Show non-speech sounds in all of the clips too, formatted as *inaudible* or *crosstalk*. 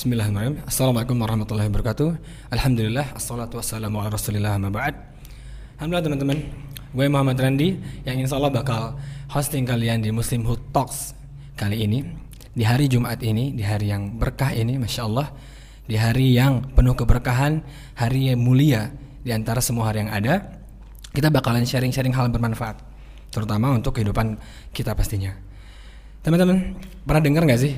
Bismillahirrahmanirrahim. Assalamualaikum warahmatullahi wabarakatuh. Alhamdulillah, assalatu wassalamu ala rasulillah ma ba'd. Alhamdulillah teman-teman, gue Muhammad Randi yang insya Allah bakal hosting kalian di Muslim Hood Talks kali ini. Di hari Jumat ini, di hari yang berkah ini, Masya Allah. Di hari yang penuh keberkahan, hari yang mulia di antara semua hari yang ada. Kita bakalan sharing-sharing hal bermanfaat, terutama untuk kehidupan kita pastinya. Teman-teman, pernah dengar nggak sih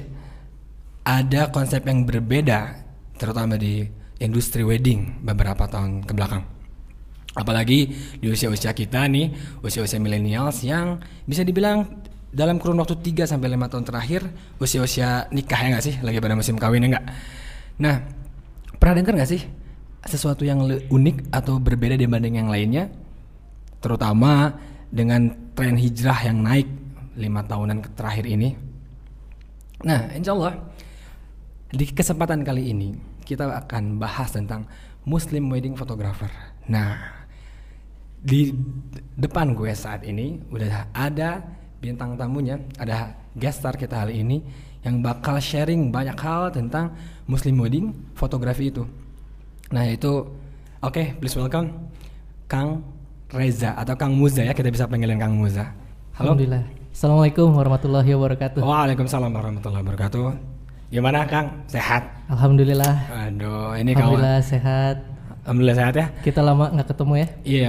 ada konsep yang berbeda terutama di industri wedding beberapa tahun ke belakang. Apalagi di usia-usia kita nih, usia-usia millennials yang bisa dibilang dalam kurun waktu 3 sampai 5 tahun terakhir usia-usia nikah ya nggak sih? Lagi pada musim kawin ya nggak? Nah, pernah dengar nggak sih sesuatu yang unik atau berbeda dibanding yang lainnya? Terutama dengan tren hijrah yang naik lima tahunan terakhir ini. Nah, insya Allah di kesempatan kali ini kita akan bahas tentang Muslim wedding photographer. Nah, di depan gue saat ini udah ada bintang tamunya, ada guest star kita hari ini yang bakal sharing banyak hal tentang Muslim wedding fotografi itu. Nah, itu oke, okay, please welcome Kang Reza atau Kang Muza ya, kita bisa panggilin Kang Muza. Halo. Alhamdulillah. Assalamualaikum warahmatullahi wabarakatuh. Waalaikumsalam warahmatullahi wabarakatuh. Gimana Kang? Sehat? Alhamdulillah. Aduh, ini Alhamdulillah kawan. sehat. Alhamdulillah sehat ya. Kita lama nggak ketemu ya? Iya,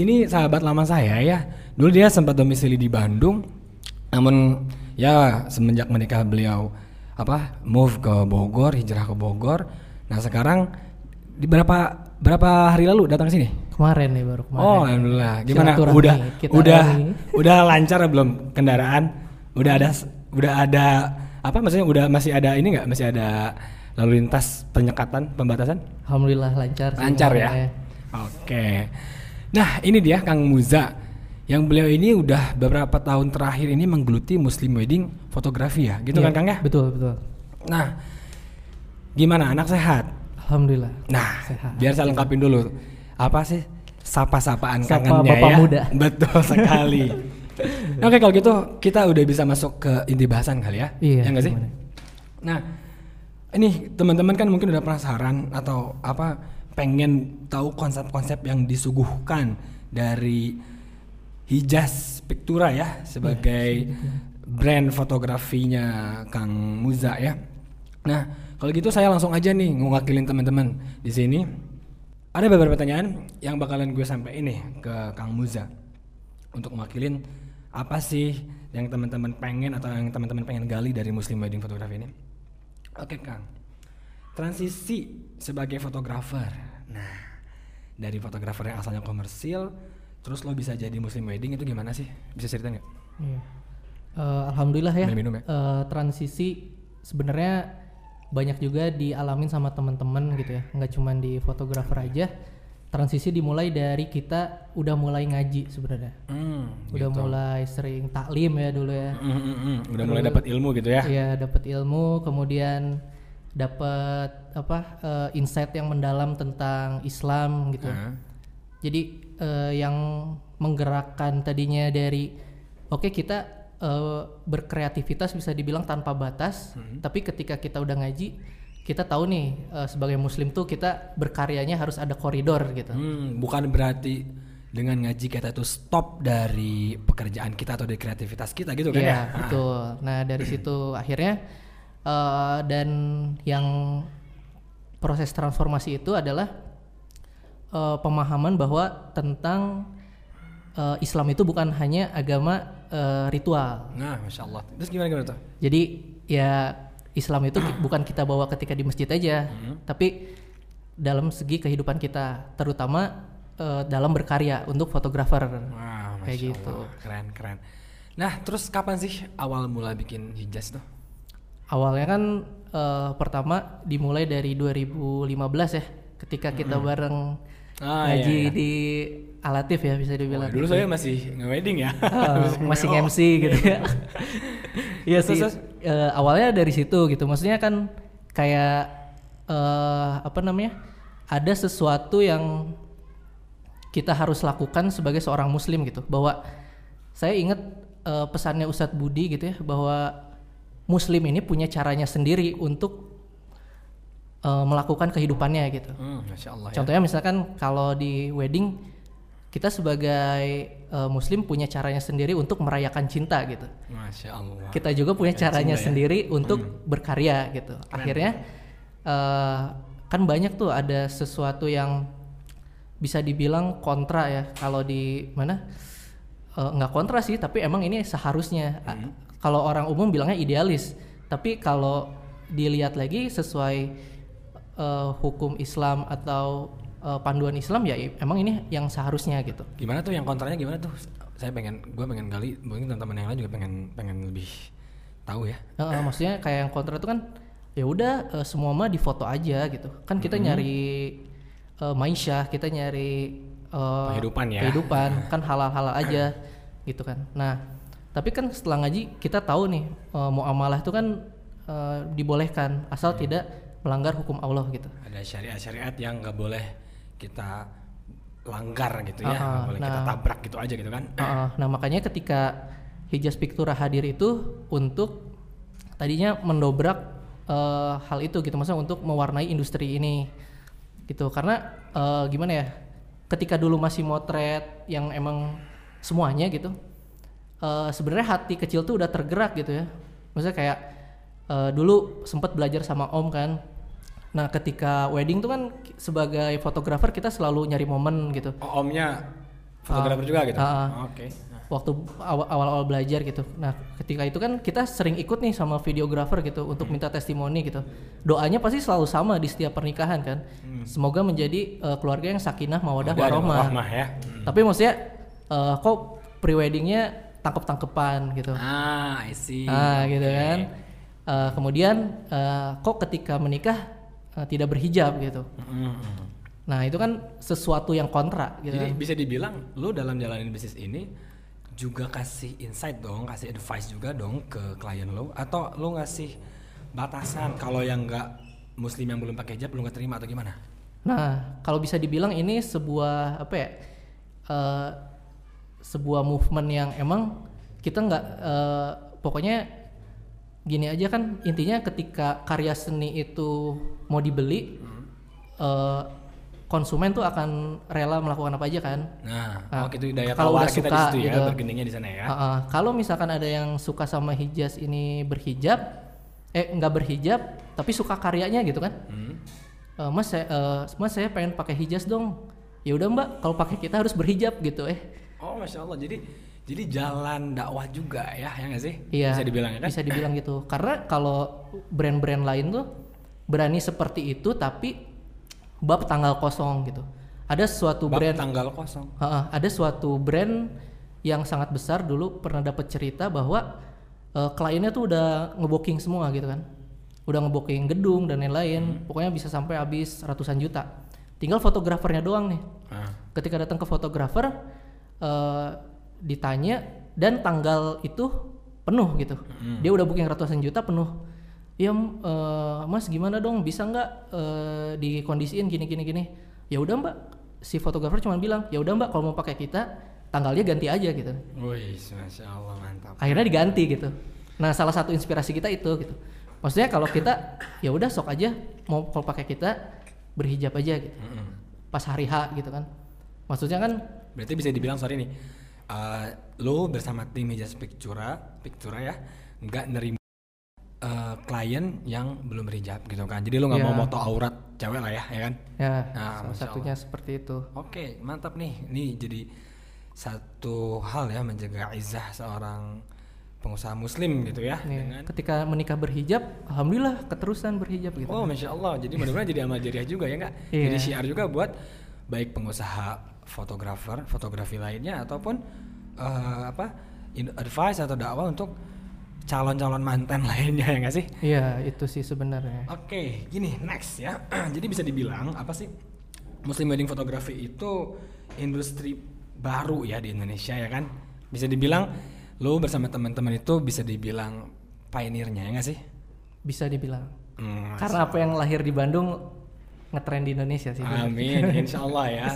ini sahabat lama saya ya. Dulu dia sempat domisili di Bandung, namun ya semenjak menikah beliau apa move ke Bogor, hijrah ke Bogor. Nah sekarang di berapa berapa hari lalu datang ke sini? Kemarin nih baru kemarin. Oh alhamdulillah. Gimana? Udah udah udah lancar belum kendaraan? Udah ada udah ada apa maksudnya udah masih ada ini nggak? Masih ada lalu lintas penyekatan pembatasan? Alhamdulillah lancar lancar ya? Oke. Nah ini dia Kang Muza yang beliau ini udah beberapa tahun terakhir ini menggeluti muslim wedding fotografi ya? Gitu yeah, kan Kang ya? betul betul. Nah gimana anak sehat? Alhamdulillah nah sehat. biar saya lengkapin dulu. Apa sih sapa-sapaan Sapa kangennya bapak ya? muda. betul sekali *laughs* Oke kalau gitu kita udah bisa masuk ke inti bahasan kali ya. Iya. Ya sih? Nah, ini teman-teman kan mungkin udah penasaran atau apa pengen tahu konsep-konsep yang disuguhkan dari Hijaz Pictura ya sebagai ya, brand fotografinya Kang Muza ya. Nah, kalau gitu saya langsung aja nih ngewakilin teman-teman di sini. Ada beberapa pertanyaan yang bakalan gue sampai ini ke Kang Muza untuk mewakilin apa sih yang teman-teman pengen atau yang teman-teman pengen gali dari Muslim Wedding Photography ini? Oke Kang, transisi sebagai fotografer. Nah, dari fotografer yang asalnya komersil, terus lo bisa jadi Muslim Wedding itu gimana sih? Bisa cerita nggak? Iya. Uh, Alhamdulillah ya. Minum, ya. Uh, transisi sebenarnya banyak juga dialamin sama teman-teman gitu ya, nggak cuma di fotografer aja transisi dimulai dari kita udah mulai ngaji sebenarnya. Mm, udah gitu. mulai sering taklim ya dulu ya. Mm, mm, mm. Udah mulai dapat ilmu gitu ya. Iya, dapat ilmu, kemudian dapat apa uh, insight yang mendalam tentang Islam gitu. Uh. Jadi uh, yang menggerakkan tadinya dari oke okay, kita uh, berkreativitas bisa dibilang tanpa batas, hmm. tapi ketika kita udah ngaji kita tahu nih uh, sebagai muslim tuh kita berkaryanya harus ada koridor gitu. Hmm, bukan berarti dengan ngaji kita itu stop dari pekerjaan kita atau dari kreativitas kita gitu kan yeah, ya? betul. Nah dari situ akhirnya uh, dan yang proses transformasi itu adalah uh, pemahaman bahwa tentang uh, Islam itu bukan hanya agama uh, ritual. Nah, masya Allah. Terus gimana gimana tuh? Jadi ya Islam itu bukan kita bawa ketika di masjid aja, hmm. tapi dalam segi kehidupan kita, terutama uh, dalam berkarya untuk fotografer. Wow, kayak gitu. Keren, keren. Nah, terus kapan sih awal mula bikin hijaz tuh? Awalnya kan uh, pertama dimulai dari 2015 ya, ketika kita hmm. bareng oh, ngaji iya, iya. di Alatif ya bisa dibilang. Oh, dulu saya masih nge-wedding ya. Uh, *laughs* masih MC gitu ya. Iya *laughs* sih. Uh, awalnya dari situ gitu. Maksudnya kan kayak uh, apa namanya? Ada sesuatu yang kita harus lakukan sebagai seorang muslim gitu. Bahwa saya ingat uh, pesannya Ustadz Budi gitu ya bahwa muslim ini punya caranya sendiri untuk uh, melakukan kehidupannya gitu. Hmm, Masya Allah. Ya. Contohnya misalkan kalau di wedding kita sebagai uh, muslim punya caranya sendiri untuk merayakan cinta gitu. Masya Allah. Kita juga punya Merayakan caranya cinta ya. sendiri untuk berkarya gitu. Akhirnya uh, kan banyak tuh ada sesuatu yang bisa dibilang kontra ya kalau di mana uh, nggak kontra sih tapi emang ini seharusnya A- kalau orang umum bilangnya idealis tapi kalau dilihat lagi sesuai uh, hukum Islam atau uh, panduan Islam ya emang ini yang seharusnya gitu Gimana tuh yang kontranya gimana tuh? Saya pengen, gue pengen kali, mungkin teman-teman yang lain juga pengen pengen lebih tahu ya. Heeh, maksudnya kayak yang kontra itu kan ya udah eh, semua mah difoto aja gitu. Kan kita nyari eh, maisyah, kita nyari eh, Kehidupan ya. Kehidupan *laughs* kan halal-halal aja gitu kan. Nah, tapi kan setelah ngaji kita tahu nih eh, muamalah itu kan eh, dibolehkan asal tidak melanggar hukum Allah gitu. Ada syariat-syariat yang nggak boleh kita langgar gitu ya, nggak boleh kita nah. tabrak gitu aja gitu kan. Heeh, nah makanya ketika Hijaz Pictura hadir itu untuk tadinya mendobrak eh, hal itu gitu, maksudnya untuk mewarnai industri ini gitu. Karena eh, gimana ya, ketika dulu masih motret yang emang semuanya gitu, eh, sebenarnya hati kecil tuh udah tergerak gitu ya. Maksudnya kayak eh, dulu sempat belajar sama Om kan. Nah ketika wedding tuh kan sebagai fotografer kita selalu nyari momen gitu. Oh, omnya fotografer juga gitu. ah. Oke. Nah, waktu awa- awal-awal belajar gitu. Nah, ketika itu kan kita sering ikut nih sama videografer gitu untuk minta testimoni gitu. Doanya pasti selalu sama di setiap pernikahan kan. Semoga menjadi eh, keluarga yang sakinah mawadah ada warahmah. rahmah ya. Tapi maksudnya eh, kok pre-weddingnya tangkep-tangkepan gitu. Ah, I see. Ah, gitu kan. Eh, kemudian eh, kok ketika menikah eh, tidak berhijab gitu. Mm-mm. Nah, itu kan sesuatu yang kontra gitu. Jadi kan. bisa dibilang lu dalam jalanin bisnis ini juga kasih insight dong, kasih advice juga dong ke klien lo atau lu ngasih batasan kalau yang nggak muslim yang belum pakai hijab lu nggak terima atau gimana? Nah, kalau bisa dibilang ini sebuah apa ya? eh, sebuah movement yang emang kita nggak eh, pokoknya gini aja kan intinya ketika karya seni itu mau dibeli eh, konsumen tuh akan rela melakukan apa aja kan? Nah, Nah, oh gitu daya kalau tawar udah kita di suka situ ya, gitu. bergeningnya di sana ya. Heeh. kalau misalkan ada yang suka sama hijaz ini berhijab, eh nggak berhijab tapi suka karyanya gitu kan? Hmm. Eh, mas saya eh, mas saya pengen pakai hijaz dong ya udah mbak kalau pakai kita harus berhijab gitu eh Oh, masya Allah. Jadi jadi jalan dakwah juga ya, ya nggak sih? iya Bisa dibilang ya kan? bisa dibilang gitu karena kalau brand-brand lain tuh berani seperti itu tapi bab tanggal kosong gitu. Ada suatu Bab brand tanggal kosong. Heeh, ada suatu brand yang sangat besar dulu pernah dapat cerita bahwa eh, kliennya tuh udah ngebooking semua gitu kan. Udah ngebooking gedung dan lain-lain pokoknya bisa sampai habis ratusan juta. Tinggal fotografernya doang nih. Ah. ketika datang ke fotografer eh, ditanya dan tanggal itu penuh gitu. Dia udah booking ratusan juta penuh ya m- eh, mas gimana dong? Bisa nggak eh, dikondisiin gini gini gini? Ya udah mbak. Si fotografer cuma bilang ya udah mbak kalau mau pakai kita tanggalnya ganti aja gitu. Wih, masya Allah mantap. akhirnya diganti gitu. Nah salah satu inspirasi kita itu gitu. Maksudnya kalau kita ya udah sok aja mau kalau pakai kita berhijab aja gitu. Mm-mm. pas hari H gitu kan. Maksudnya kan Berarti bisa dibilang sorry nih, eh, lo bersama tim Hijaz Pictura, Pictura ya, nggak nerima eh, klien yang belum berhijab gitu kan. Jadi lo nggak Iya. mau moto aurat cewek lah ya, ya kan? ya Nah, salah satunya seperti itu Oke, mantap nih. Ini jadi satu hal ya menjaga izah seorang pengusaha muslim gitu ya. Nih, Dengan ketika menikah berhijab alhamdulillah keterusan berhijab gitu Oh, masya Allah. Jadi mudah-mudahan jadi amal jariah juga ya nggak? *laughs* Iya. Jadi syiar juga buat baik pengusaha fotografer, fotografi lainnya ataupun eh, apa advice atau dakwah untuk calon-calon mantan *laughs* lainnya ya nggak sih? iya itu sih sebenarnya Oke, gini next ya. *clears throat* Jadi bisa dibilang apa sih Muslim wedding photography itu industri baru ya di Indonesia ya kan? Bisa dibilang lo bersama teman-teman itu bisa dibilang pioneernya ya nggak sih? bisa dibilang Hmm, karena apa yang lahir di Bandung ngetren di Indonesia sih Amin, *laughs* insya Allah ya.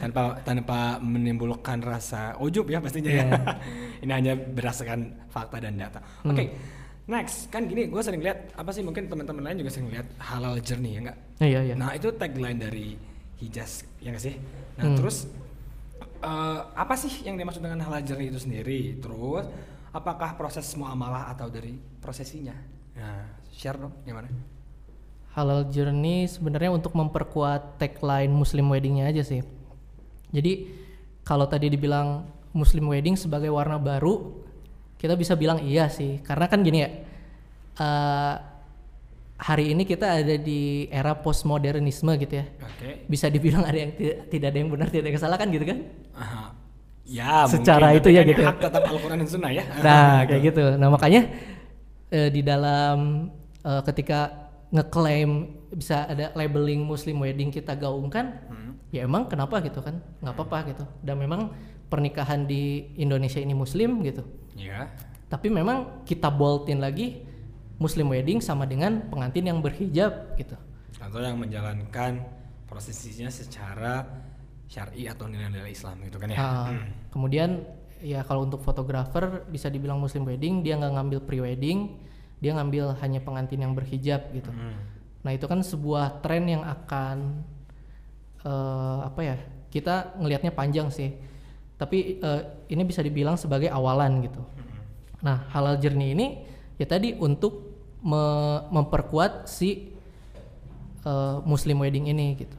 tanpa tanpa menimbulkan rasa ujub ya pastinya ya. Iya. *laughs* Ini hanya berdasarkan fakta dan data. Oke, Next, kan gini, gue sering lihat apa sih mungkin teman-teman lain juga sering lihat halal journey ya enggak? Iya iya. Nah itu tagline dari Hijaz ya nggak sih? Nah Hmm. terus eh, apa sih yang dimaksud dengan halal journey itu sendiri? Terus apakah proses muamalah atau dari prosesinya? Nah share dong gimana? Halal Journey sebenarnya untuk memperkuat tagline Muslim Weddingnya aja sih. Jadi kalau tadi dibilang Muslim Wedding sebagai warna baru, kita bisa bilang iya sih. Karena kan gini ya, eh, hari ini kita ada di era postmodernisme gitu ya. Oke. Bisa dibilang ada yang tidak, tidak ada yang benar, tidak ada yang salah kan gitu kan? Aha. Ya, Secara mungkin, itu ya gitu ya. Hak tetap Al-Quran dan Sunnah ya. Nah, *laughs* kayak gitu. Nah, makanya eh, di dalam eh, ketika ngeklaim bisa ada labeling Muslim wedding kita gaungkan, ya emang kenapa gitu kan? nggak apa-apa gitu. Dan memang pernikahan di Indonesia ini Muslim gitu. Iya. Tapi memang kita boldin lagi Muslim wedding sama dengan pengantin yang berhijab gitu. Atau yang menjalankan prosesinya secara syar'i atau nilai-nilai Islam gitu kan ya. Ah, kemudian ya kalau untuk fotografer bisa dibilang Muslim wedding dia nggak ngambil pre-wedding, dia ngambil hanya pengantin yang berhijab gitu. Hmm. Nah itu kan sebuah tren yang akan eh, apa ya kita ngelihatnya panjang sih. Tapi eh, ini bisa dibilang sebagai awalan gitu. Nah halal journey ini ya tadi untuk me- memperkuat si eh, Muslim wedding ini gitu.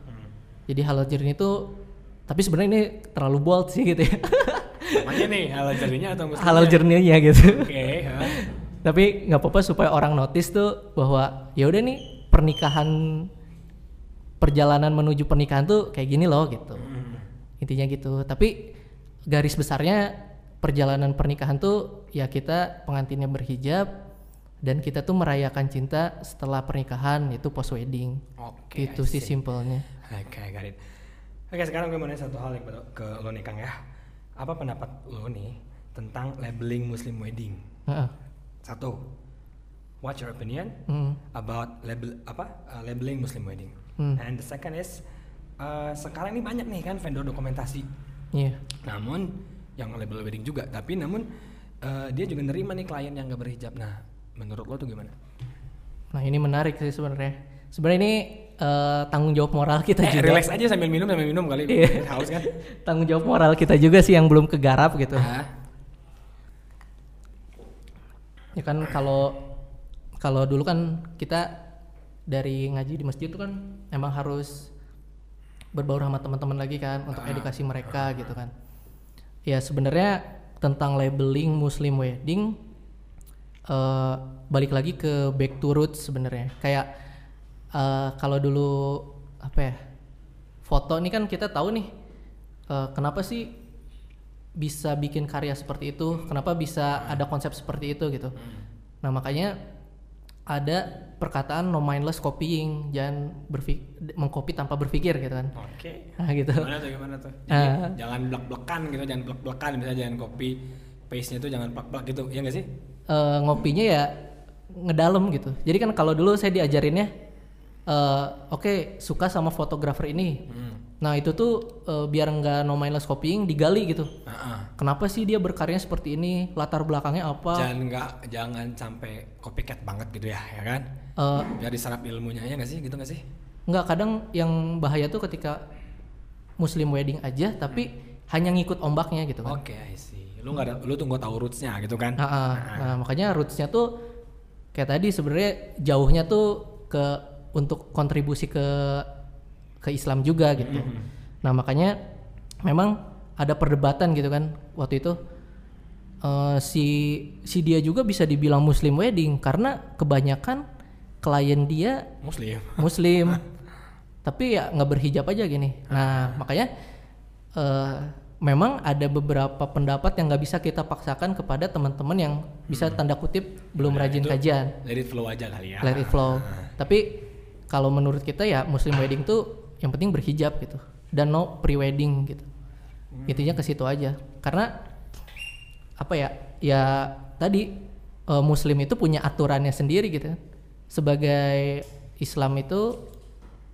Jadi halal journey itu tapi sebenarnya ini terlalu bold sih gitu ya. Namanya nih halal journey-nya atau *laughs* muslimnya? halal journey-nya gitu. Oke. ha. Tapi nggak apa-apa supaya orang notice tuh bahwa ya udah nih pernikahan perjalanan menuju pernikahan tuh kayak gini loh gitu Hmm. intinya gitu tapi garis besarnya perjalanan pernikahan tuh ya kita pengantinnya berhijab dan kita tuh merayakan cinta setelah pernikahan itu post wedding Oke. itu sih simpelnya Oke, got it. Oke, sekarang gue mau nanya satu hal yang ke- lo nih Kang ya. Apa pendapat lo nih tentang labeling Muslim wedding? Heeh. Satu, what's your opinion Hmm. about label apa uh, labeling Muslim wedding? Hmm. And the second is uh, sekarang ini banyak nih kan vendor dokumentasi. Iya. Namun yang label wedding juga, tapi namun uh, dia juga nerima nih klien yang gak berhijab. Nah, menurut lo tuh gimana? Nah ini menarik sih sebenarnya. Sebenarnya ini eh, tanggung jawab moral kita Eh, juga. relax aja sambil minum sambil minum kali. Iya. Haus kan? *laughs* tanggung jawab moral kita juga sih yang belum kegarap gitu. Ah, Ya kan kalau kalau dulu kan kita dari ngaji di masjid itu kan emang harus berbaur sama teman-teman lagi kan untuk edukasi mereka gitu kan. Ya sebenarnya tentang labeling Muslim wedding eh, balik lagi ke back to roots sebenarnya. Kayak eh, kalau dulu apa ya foto ini kan kita tahu nih eh, kenapa sih bisa bikin karya seperti itu, kenapa bisa ada konsep seperti itu gitu. Nah makanya ada perkataan no mindless copying, jangan berfik mengcopy tanpa berpikir gitu kan. Oke. Nah gitu. Gimana tuh gimana tuh? Jadi, Ah. jangan blak-blakan gitu, jangan blak-blakan misalnya jangan copy paste-nya tuh jangan plak-plak gitu. Iya gak sih? Eh, ngopinya ya ngedalem gitu. Jadi kan kalau dulu saya diajarinnya, eh, oke suka sama fotografer ini. Hmm. Nah itu tuh eh, biar nggak no mindless copying digali gitu. Ah, Kenapa sih dia berkarya seperti ini? Latar belakangnya apa? Jangan nggak jangan sampai copycat banget gitu ya, ya kan? Eh, Biar diserap ilmunya ya gak sih? Gitu gak sih? Nggak kadang yang bahaya tuh ketika Muslim wedding aja tapi hanya ngikut ombaknya gitu kan. Oke, I see. Lu nggak ada, lu tunggu tahu rootsnya gitu kan? Nah, ah. Nah, makanya rootsnya tuh kayak tadi sebenarnya jauhnya tuh ke untuk kontribusi ke ke Islam juga gitu. Nah makanya memang ada perdebatan gitu kan waktu itu Eh, si si dia juga bisa dibilang Muslim wedding karena kebanyakan klien dia Muslim. *laughs* Muslim tapi ya nggak berhijab aja gini nah makanya eh, memang ada beberapa pendapat yang nggak bisa kita paksakan kepada teman-teman yang bisa tanda kutip belum rajin kajian Let it flow aja kali ya. let it flow *laughs* tapi kalau menurut kita ya Muslim wedding tuh yang penting berhijab gitu dan no pre wedding gitu intinya ke situ aja karena apa ya ya tadi eh, Muslim itu punya aturannya sendiri gitu sebagai Islam itu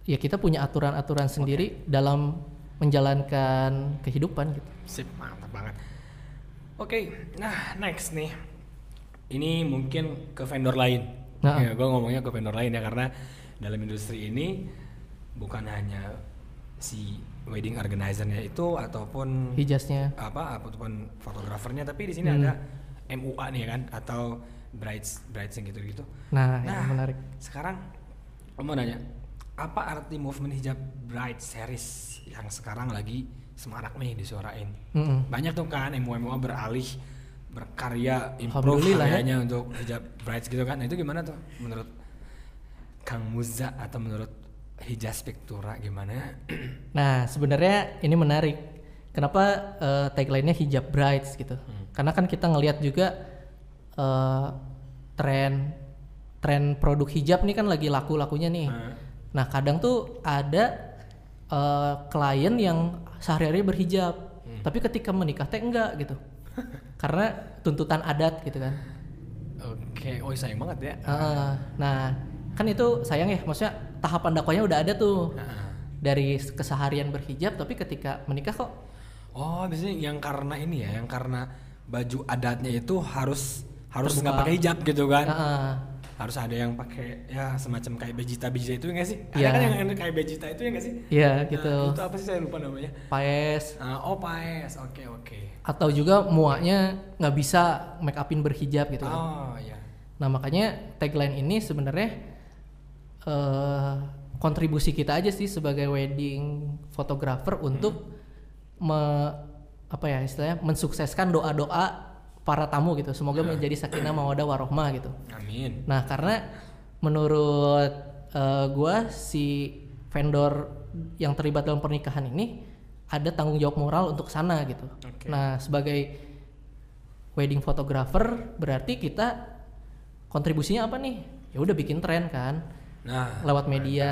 ya kita punya aturan-aturan sendiri dalam menjalankan kehidupan gitu Sip, mantap banget. Oke, nah next nih. ini mungkin ke vendor lain. Nah. Ya, gue ngomongnya ke vendor lain ya karena dalam industri ini bukan hanya si wedding organizer-nya itu ataupun hijaznya apa ataupun fotografernya tapi di sini Hmm. ada MUA nih kan atau brides brides yang gitu-gitu. nah, Nah, yang menarik Sekarang mau nanya, apa arti movement hijab bride series yang sekarang lagi semarak nih disuarain? Mm-mm. Banyak tuh kan MUA beralih berkarya improve ya. karyanya untuk hijab brides gitu kan. Nah, itu gimana tuh menurut Kang Muza atau menurut Hijaz Pictura gimana? *clears throat* Nah, sebenarnya ini menarik. Kenapa eh, tagline-nya hijab brides gitu? Karena kan kita ngelihat juga eh, tren tren produk hijab nih kan lagi laku-lakunya nih. Nah, Nah, kadang tuh ada eh, klien yang sehari-hari berhijab, tapi ketika menikah teh enggak gitu. *laughs* Karena tuntutan adat gitu kan. Oke, oh sayang banget ya. Heeh. nah, kan itu sayang ya, maksudnya tahapan dakwahnya udah ada tuh. Dari keseharian berhijab tapi ketika menikah kok Oh, biasanya yang karena ini ya, yang karena baju adatnya itu harus harus nggak pakai hijab gitu kan? Heeh. Harus ada yang pakai ya semacam kayak bejita bejita itu enggak sih? Iya. Ada kan yang kayak bejita itu ya enggak sih? Iya Nah, gitu. itu apa sih saya lupa namanya? Paes Ah, oh paes, oke oke. atau juga muaknya nggak bisa make upin berhijab gitu. kan. Oh iya. Nah makanya tagline ini sebenarnya eh kontribusi kita aja sih sebagai wedding photographer untuk me, apa ya istilahnya mensukseskan doa-doa para tamu gitu. Semoga menjadi sakinah mawadah warohmah gitu. Amin. Nah karena menurut eh, gua si vendor yang terlibat dalam pernikahan ini ada tanggung jawab moral untuk sana gitu. Oke. Nah sebagai wedding photographer berarti kita kontribusinya apa nih? Ya udah bikin tren kan, Nah, lewat media,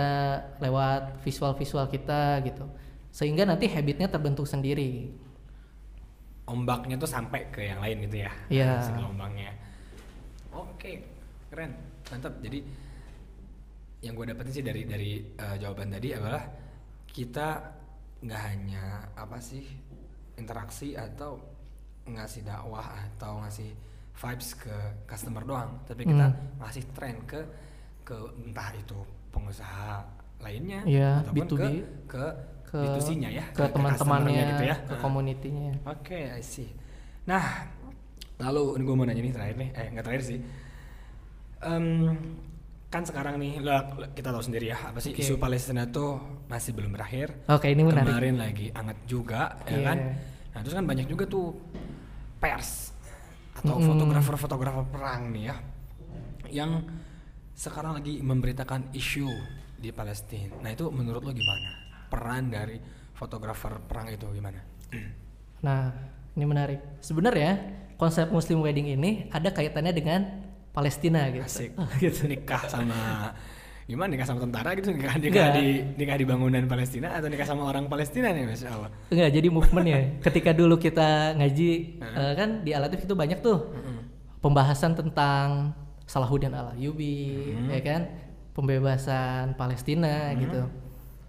lewat visual-visual kita gitu. Sehingga nanti habitnya terbentuk sendiri. ombaknya tuh sampai ke yang lain gitu ya. Iya. Gelombangnya. Oke, keren, mantap. Jadi yang gue dapetin sih dari dari eh, jawaban tadi adalah kita nggak hanya apa sih interaksi atau ngasih dakwah atau ngasih vibes ke customer doang, tapi kita Hmm. ngasih tren ke ke entah itu pengusaha lainnya Iya, ataupun B2B. ke ke Ke B2C-nya ya, ke teman-temannya, customer-nya gitu ya. ke Nah. community-nya. Oke, I see. Nah, lalu ini gue mau nanya nih terakhir nih, eh nggak terakhir sih. Em, kan sekarang nih, lo- kita tahu sendiri ya, apa sih Oke. isu Palestina tuh masih belum berakhir. Oke ini menarik. Kemarin lagi anget juga, ya Iya. kan? Nah, terus kan banyak juga tuh pers atau fotografer-fotografer perang nih ya, yang sekarang lagi memberitakan isu di Palestina. Nah itu menurut lo gimana? Peran dari fotografer perang itu gimana? Nah, ini menarik. Sebenarnya konsep Muslim wedding ini ada kaitannya dengan Palestina gitu. Asik. *laughs* gitu. nikah sama gimana nikah sama tentara gitu nikah nikah di nikah di bangunan Palestina atau nikah sama orang Palestina nih masya Allah Enggak, jadi movementnya. *laughs* Ketika dulu kita ngaji eh, kan di Alatif itu banyak tuh pembahasan tentang Salahuddin al Ayyubi, ya kan, pembebasan Palestina gitu.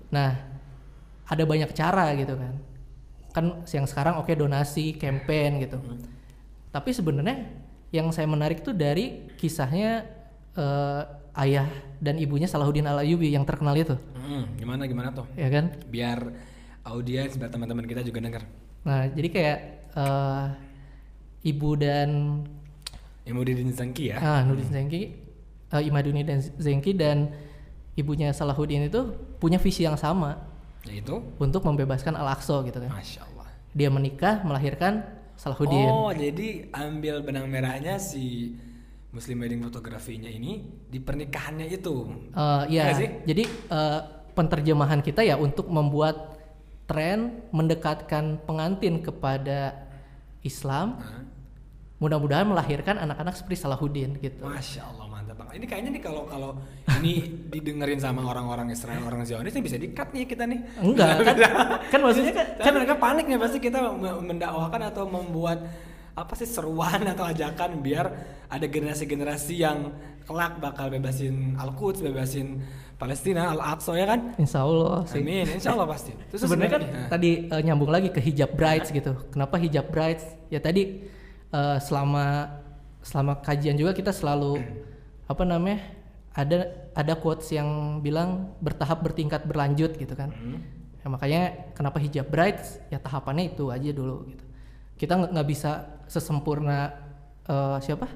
Nah, ada banyak cara gitu kan. Kan yang sekarang oke donasi, campaign gitu. Tapi sebenarnya yang saya menarik tuh dari kisahnya eh, ayah dan ibunya Salahuddin al Ayyubi yang terkenal itu, Hmm, gimana gimana tuh ya kan? biar audiens biar teman-teman kita juga dengar Nah, jadi kayak eh, ibu dan Imudin Zangki ya ah, Nurdin Zengki, eh, Imaduni dan Zengki dan ibunya Salahuddin itu punya visi yang sama yaitu untuk membebaskan Al-Aqsa gitu kan. masya Allah Dia menikah melahirkan Salahuddin. oh jadi ambil benang merahnya si Muslim wedding fotografinya ini di pernikahannya itu ya, Iya sih? jadi eh, penerjemahan kita ya untuk membuat tren mendekatkan pengantin kepada Islam, Hah? Mudah-mudahan melahirkan anak-anak seperti Salahuddin gitu. Masya Allah mantap banget. Ini kayaknya nih kalau kalau ini didengerin sama orang-orang Israel, orang Zionis ini bisa dikat nih kita nih. Enggak kan? kan maksudnya kan Kan mereka panik nih pasti kita me- mendakwahkan atau membuat apa sih seruan atau ajakan biar ada generasi-generasi yang kelak bakal bebasin Al-Quds, bebasin Palestina, Al-Aqsa ya kan? Insya Allah sih. Amin, insya Allah pasti. Terus Sebenarnya kan sebenarnya- tadi eh, nyambung lagi ke hijab brides gitu. Kenapa hijab brides? Ya tadi eh, selama selama kajian juga kita selalu apa namanya ada ada quotes yang bilang bertahap bertingkat berlanjut gitu kan. Hmm. ya, makanya kenapa hijab bright? Ya tahapannya itu aja dulu gitu. Kita nggak bisa sesempurna eh, siapa?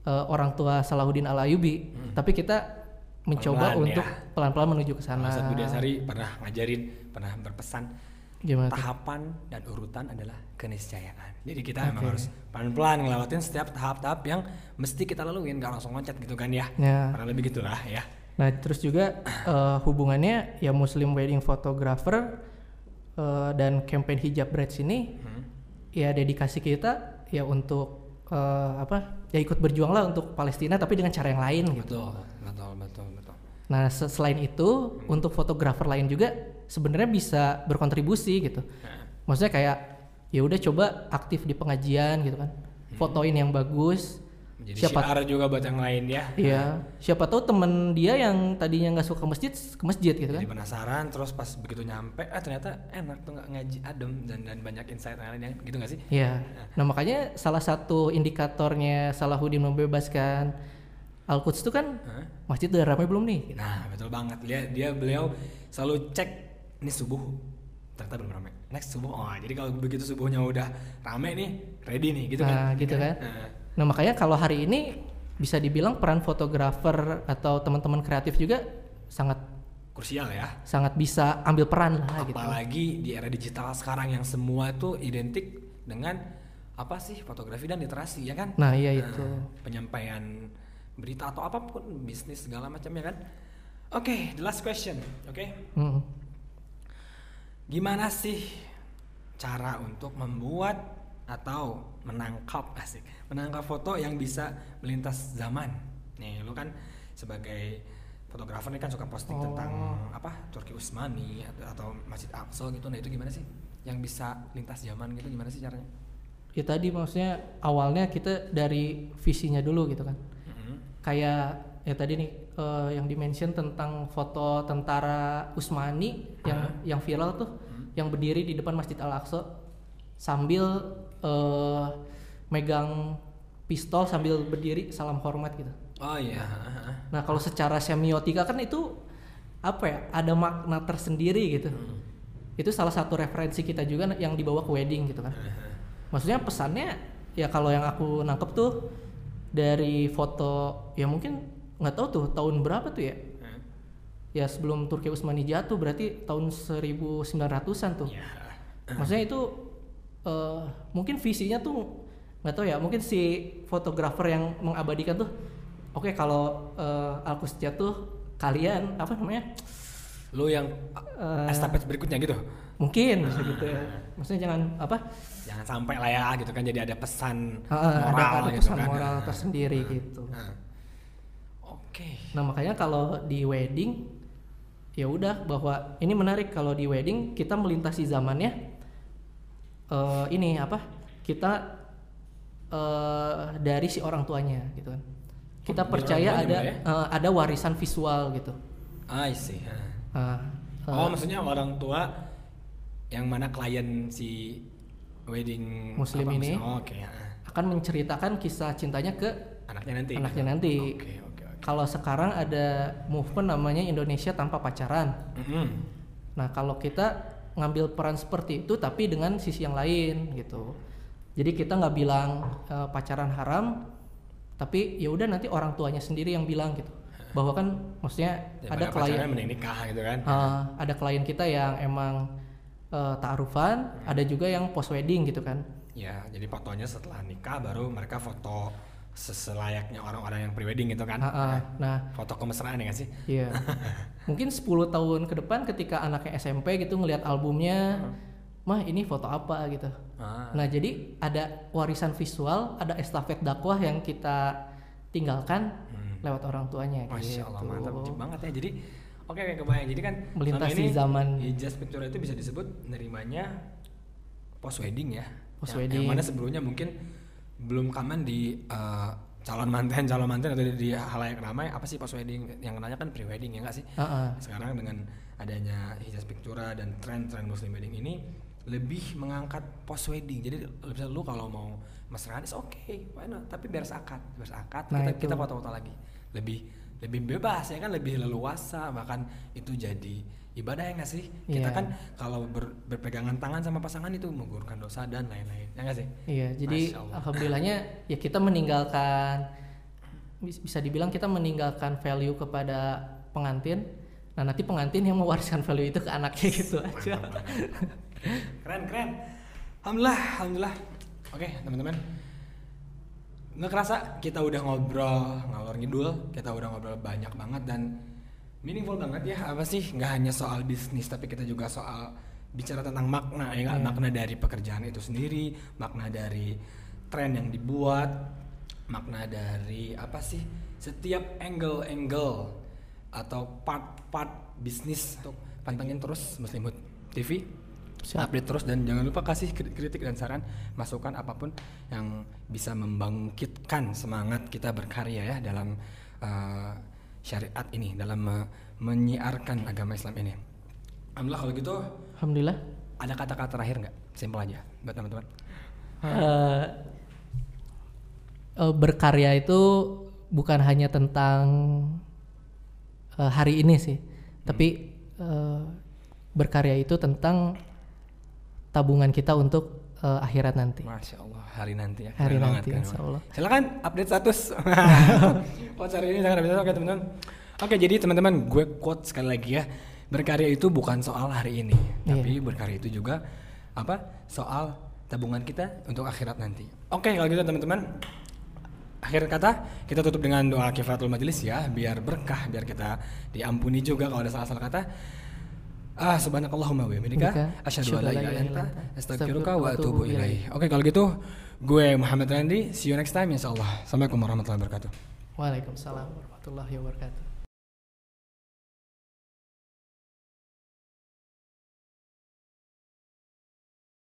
Eh, orang tua Salahuddin Al Ayubi tapi kita mencoba untuk ya. pelan-pelan menuju ke sana. Ustadz Budi Asari pernah ngajarin, pernah berpesan gimana tahapan dan urutan adalah keniscayaan. Jadi kita memang harus pelan-pelan ngelewatin setiap tahap-tahap yang mesti kita laluin, nggak langsung loncat gitu kan ya. Ya. Kurang lebih gitulah ya. Nah, terus juga eh, hubungannya ya Muslim Wedding Photographer eh, dan campaign hijab brides ini Hmm. ya dedikasi kita ya untuk eh, apa? Ya ikut berjuang lah untuk Palestina tapi dengan cara yang lain gitu. Betul, betul, betul, betul. Nah, se- selain itu untuk fotografer lain juga sebenarnya bisa berkontribusi gitu. Nah, Maksudnya kayak ya udah coba aktif di pengajian gitu kan. Fotoin yang bagus. Jadi Siapa syiar juga buat yang lain ya. Iya, siapa tahu temen dia yang tadinya nggak suka masjid ke masjid gitu kan. Jadi penasaran terus pas begitu nyampe, ah ternyata enak tuh nggak ngaji adem dan dan banyak insight yang lain yang gitu nggak sih? Iya. Nah makanya salah satu indikatornya Salahuddin membebaskan Al-Quds itu kan Hah? masjid udah ramai belum nih? Nah betul banget dia dia beliau selalu cek ini subuh ternyata belum ramai. Next subuh, oh jadi kalau begitu subuhnya udah rame nih, ready nih gitu Nah kan? gitu kan. Nah, Nah makanya kalau hari ini bisa dibilang peran fotografer atau teman-teman kreatif juga sangat krusial ya. sangat bisa ambil peran lah gitu. Apalagi di era digital sekarang yang semua tuh identik dengan apa sih fotografi dan literasi ya kan? Nah iya itu. penyampaian berita atau apa pun bisnis segala macamnya kan. Oke, the last question, oke? Mm. Gimana sih cara untuk membuat atau menangkap asik, menangkap foto yang bisa melintas zaman? Nih, lu kan sebagai fotografer nih kan suka posting Oh. tentang apa Turki Utsmani atau, Masjid Aqsa gitu. Nah, itu gimana sih? Yang bisa lintas zaman gitu gimana sih caranya? Ya tadi maksudnya awalnya kita dari visinya dulu gitu kan. Mm-hmm. Kayak ya tadi nih eh, yang dimention tentang foto tentara Usmani yang yang viral tuh yang berdiri di depan Masjid Al Aqsa sambil eh, megang pistol sambil berdiri salam hormat gitu. Oh iya. Nah kalau secara semiotika kan itu apa ya ada makna tersendiri gitu. Itu salah satu referensi kita juga yang dibawa ke wedding gitu kan. Maksudnya pesannya ya kalau yang aku nangkep tuh dari foto ya mungkin nggak tahu tuh tahun berapa tuh ya. Ya sebelum Turki Utsmani jatuh berarti tahun 1900-an tuh. Ya. Maksudnya itu eh, mungkin visinya tuh nggak tahu ya, mungkin si fotografer yang mengabadikan tuh oke kalau uh, Alkus jatuh kalian apa namanya? Lu yang Eh, estafet berikutnya gitu. mungkin bisa gitu ya. Maksudnya jangan apa? Jangan sampai lah ya gitu kan jadi ada pesan ada, moral ada gitu pesan kan. moral tersendiri gitu. Nah. Oke. Nah makanya kalau di wedding ya udah bahwa ini menarik kalau di wedding kita melintasi zamannya eh ini apa kita eh dari si orang tuanya gitu kan kita Oh, percaya ada tuanya eh, ada warisan visual gitu I see. Nah, eh, Oh, maksudnya orang tua yang mana klien si wedding Muslim apa, ini? Oh, Oke. ya. akan menceritakan kisah cintanya ke Anaknya nanti. anaknya nanti oke. Kalau sekarang ada movement namanya Indonesia tanpa pacaran Mm-mm. Nah, kalau kita ngambil peran seperti itu tapi dengan sisi yang lain gitu. Jadi kita nggak bilang eh, pacaran haram, tapi ya udah nanti orang tuanya sendiri yang bilang gitu. Bahwa kan maksudnya ada Daripada klien nikah gitu kan. eh, ada klien kita yang emang eh, ta'arufan, ada juga yang post wedding gitu kan. Ya, jadi fotonya setelah nikah baru mereka foto seselayaknya orang-orang yang prewedding gitu kan. Ah, ah. Nah, Foto kemesraan ya nggak sih? Iya. *laughs* Mungkin 10 tahun ke depan ketika anaknya SMP gitu ngelihat albumnya, mah ini foto apa gitu. Ah. Nah, jadi ada warisan visual, ada estafet dakwah yang kita tinggalkan Hmm. lewat orang tuanya Masya Allah gitu. mantap banget ya. Jadi oke oke kebayang. Jadi kan Melintasi ini zaman. Hijaz Picture itu bisa disebut nerimanya post wedding ya. Post Yang- wedding. Yang mana sebelumnya mungkin belum kaman di eh, calon manten calon manten atau di, di halayak ramai apa sih post wedding yang kenanya kan pre wedding ya nggak sih? Ah, ah. Sekarang dengan adanya Hijaz Pictura dan tren-tren Muslim wedding ini lebih mengangkat post wedding. Jadi misalnya lu kalau mau mesraan is oke, okay, why not? Tapi biar akad, biar akad Nah, kita itu. kita foto-foto lagi. Lebih lebih bebas ya kan, lebih leluasa bahkan itu jadi ibadah ya nggak sih? Kita Iya. kan kalau ber- berpegangan tangan sama pasangan itu menggugurkan dosa dan lain-lain. Ya nggak sih? Iya, jadi Masya Allah. alhamdulillahnya ya kita meninggalkan bis- bisa dibilang kita meninggalkan value kepada pengantin. Nah, nanti pengantin yang mewariskan value itu ke anaknya gitu aja. keren keren alhamdulillah alhamdulillah oke teman-teman nggak kerasa kita udah ngobrol ngalor ngidul kita udah ngobrol banyak banget dan meaningful banget ya. Apa sih? Nggak hanya soal bisnis tapi kita juga soal bicara tentang makna ya nggak? Iya. makna dari pekerjaan itu sendiri makna dari tren yang dibuat makna dari apa sih? Setiap angle-angle atau part-part bisnis. Untuk pantengin terus Muslimhood TV Siap. update terus dan jangan lupa kasih kri- kritik dan saran masukan apa pun yang bisa membangkitkan semangat kita berkarya ya dalam uh, syariat ini dalam uh, menyiarkan agama Islam ini. Alhamdulillah kalau gitu Alhamdulillah. ada kata-kata terakhir nggak? Simpel aja buat teman-teman. Eh, eh, berkarya itu bukan hanya tentang eh, hari ini sih, tapi eh, berkarya itu tentang tabungan kita untuk eh, akhirat nanti. Masya Allah hari nanti ya. Hari nanti, insya. Allah. Silakan update status. *laughs* quotes hari ini sangat update oke teman-teman. Oke jadi teman-teman gue quote sekali lagi ya. Berkarya itu bukan soal hari ini, Iya. tapi berkarya itu juga apa? Soal tabungan kita untuk akhirat nanti. Oke kalau gitu teman-teman. Akhir kata kita tutup dengan doa kifaratul majelis ya biar berkah biar kita diampuni juga kalau ada salah-salah kata. Ah subhanakallahumma wa bihamdika asyhadu an la ilaha illa anta astaghfiruka wa atubu ilaih. Oke kalau gitu gue Muhammad Randi see you next time insyaallah. Assalamualaikum warahmatullahi wabarakatuh. Waalaikumsalam warahmatullahi wabarakatuh.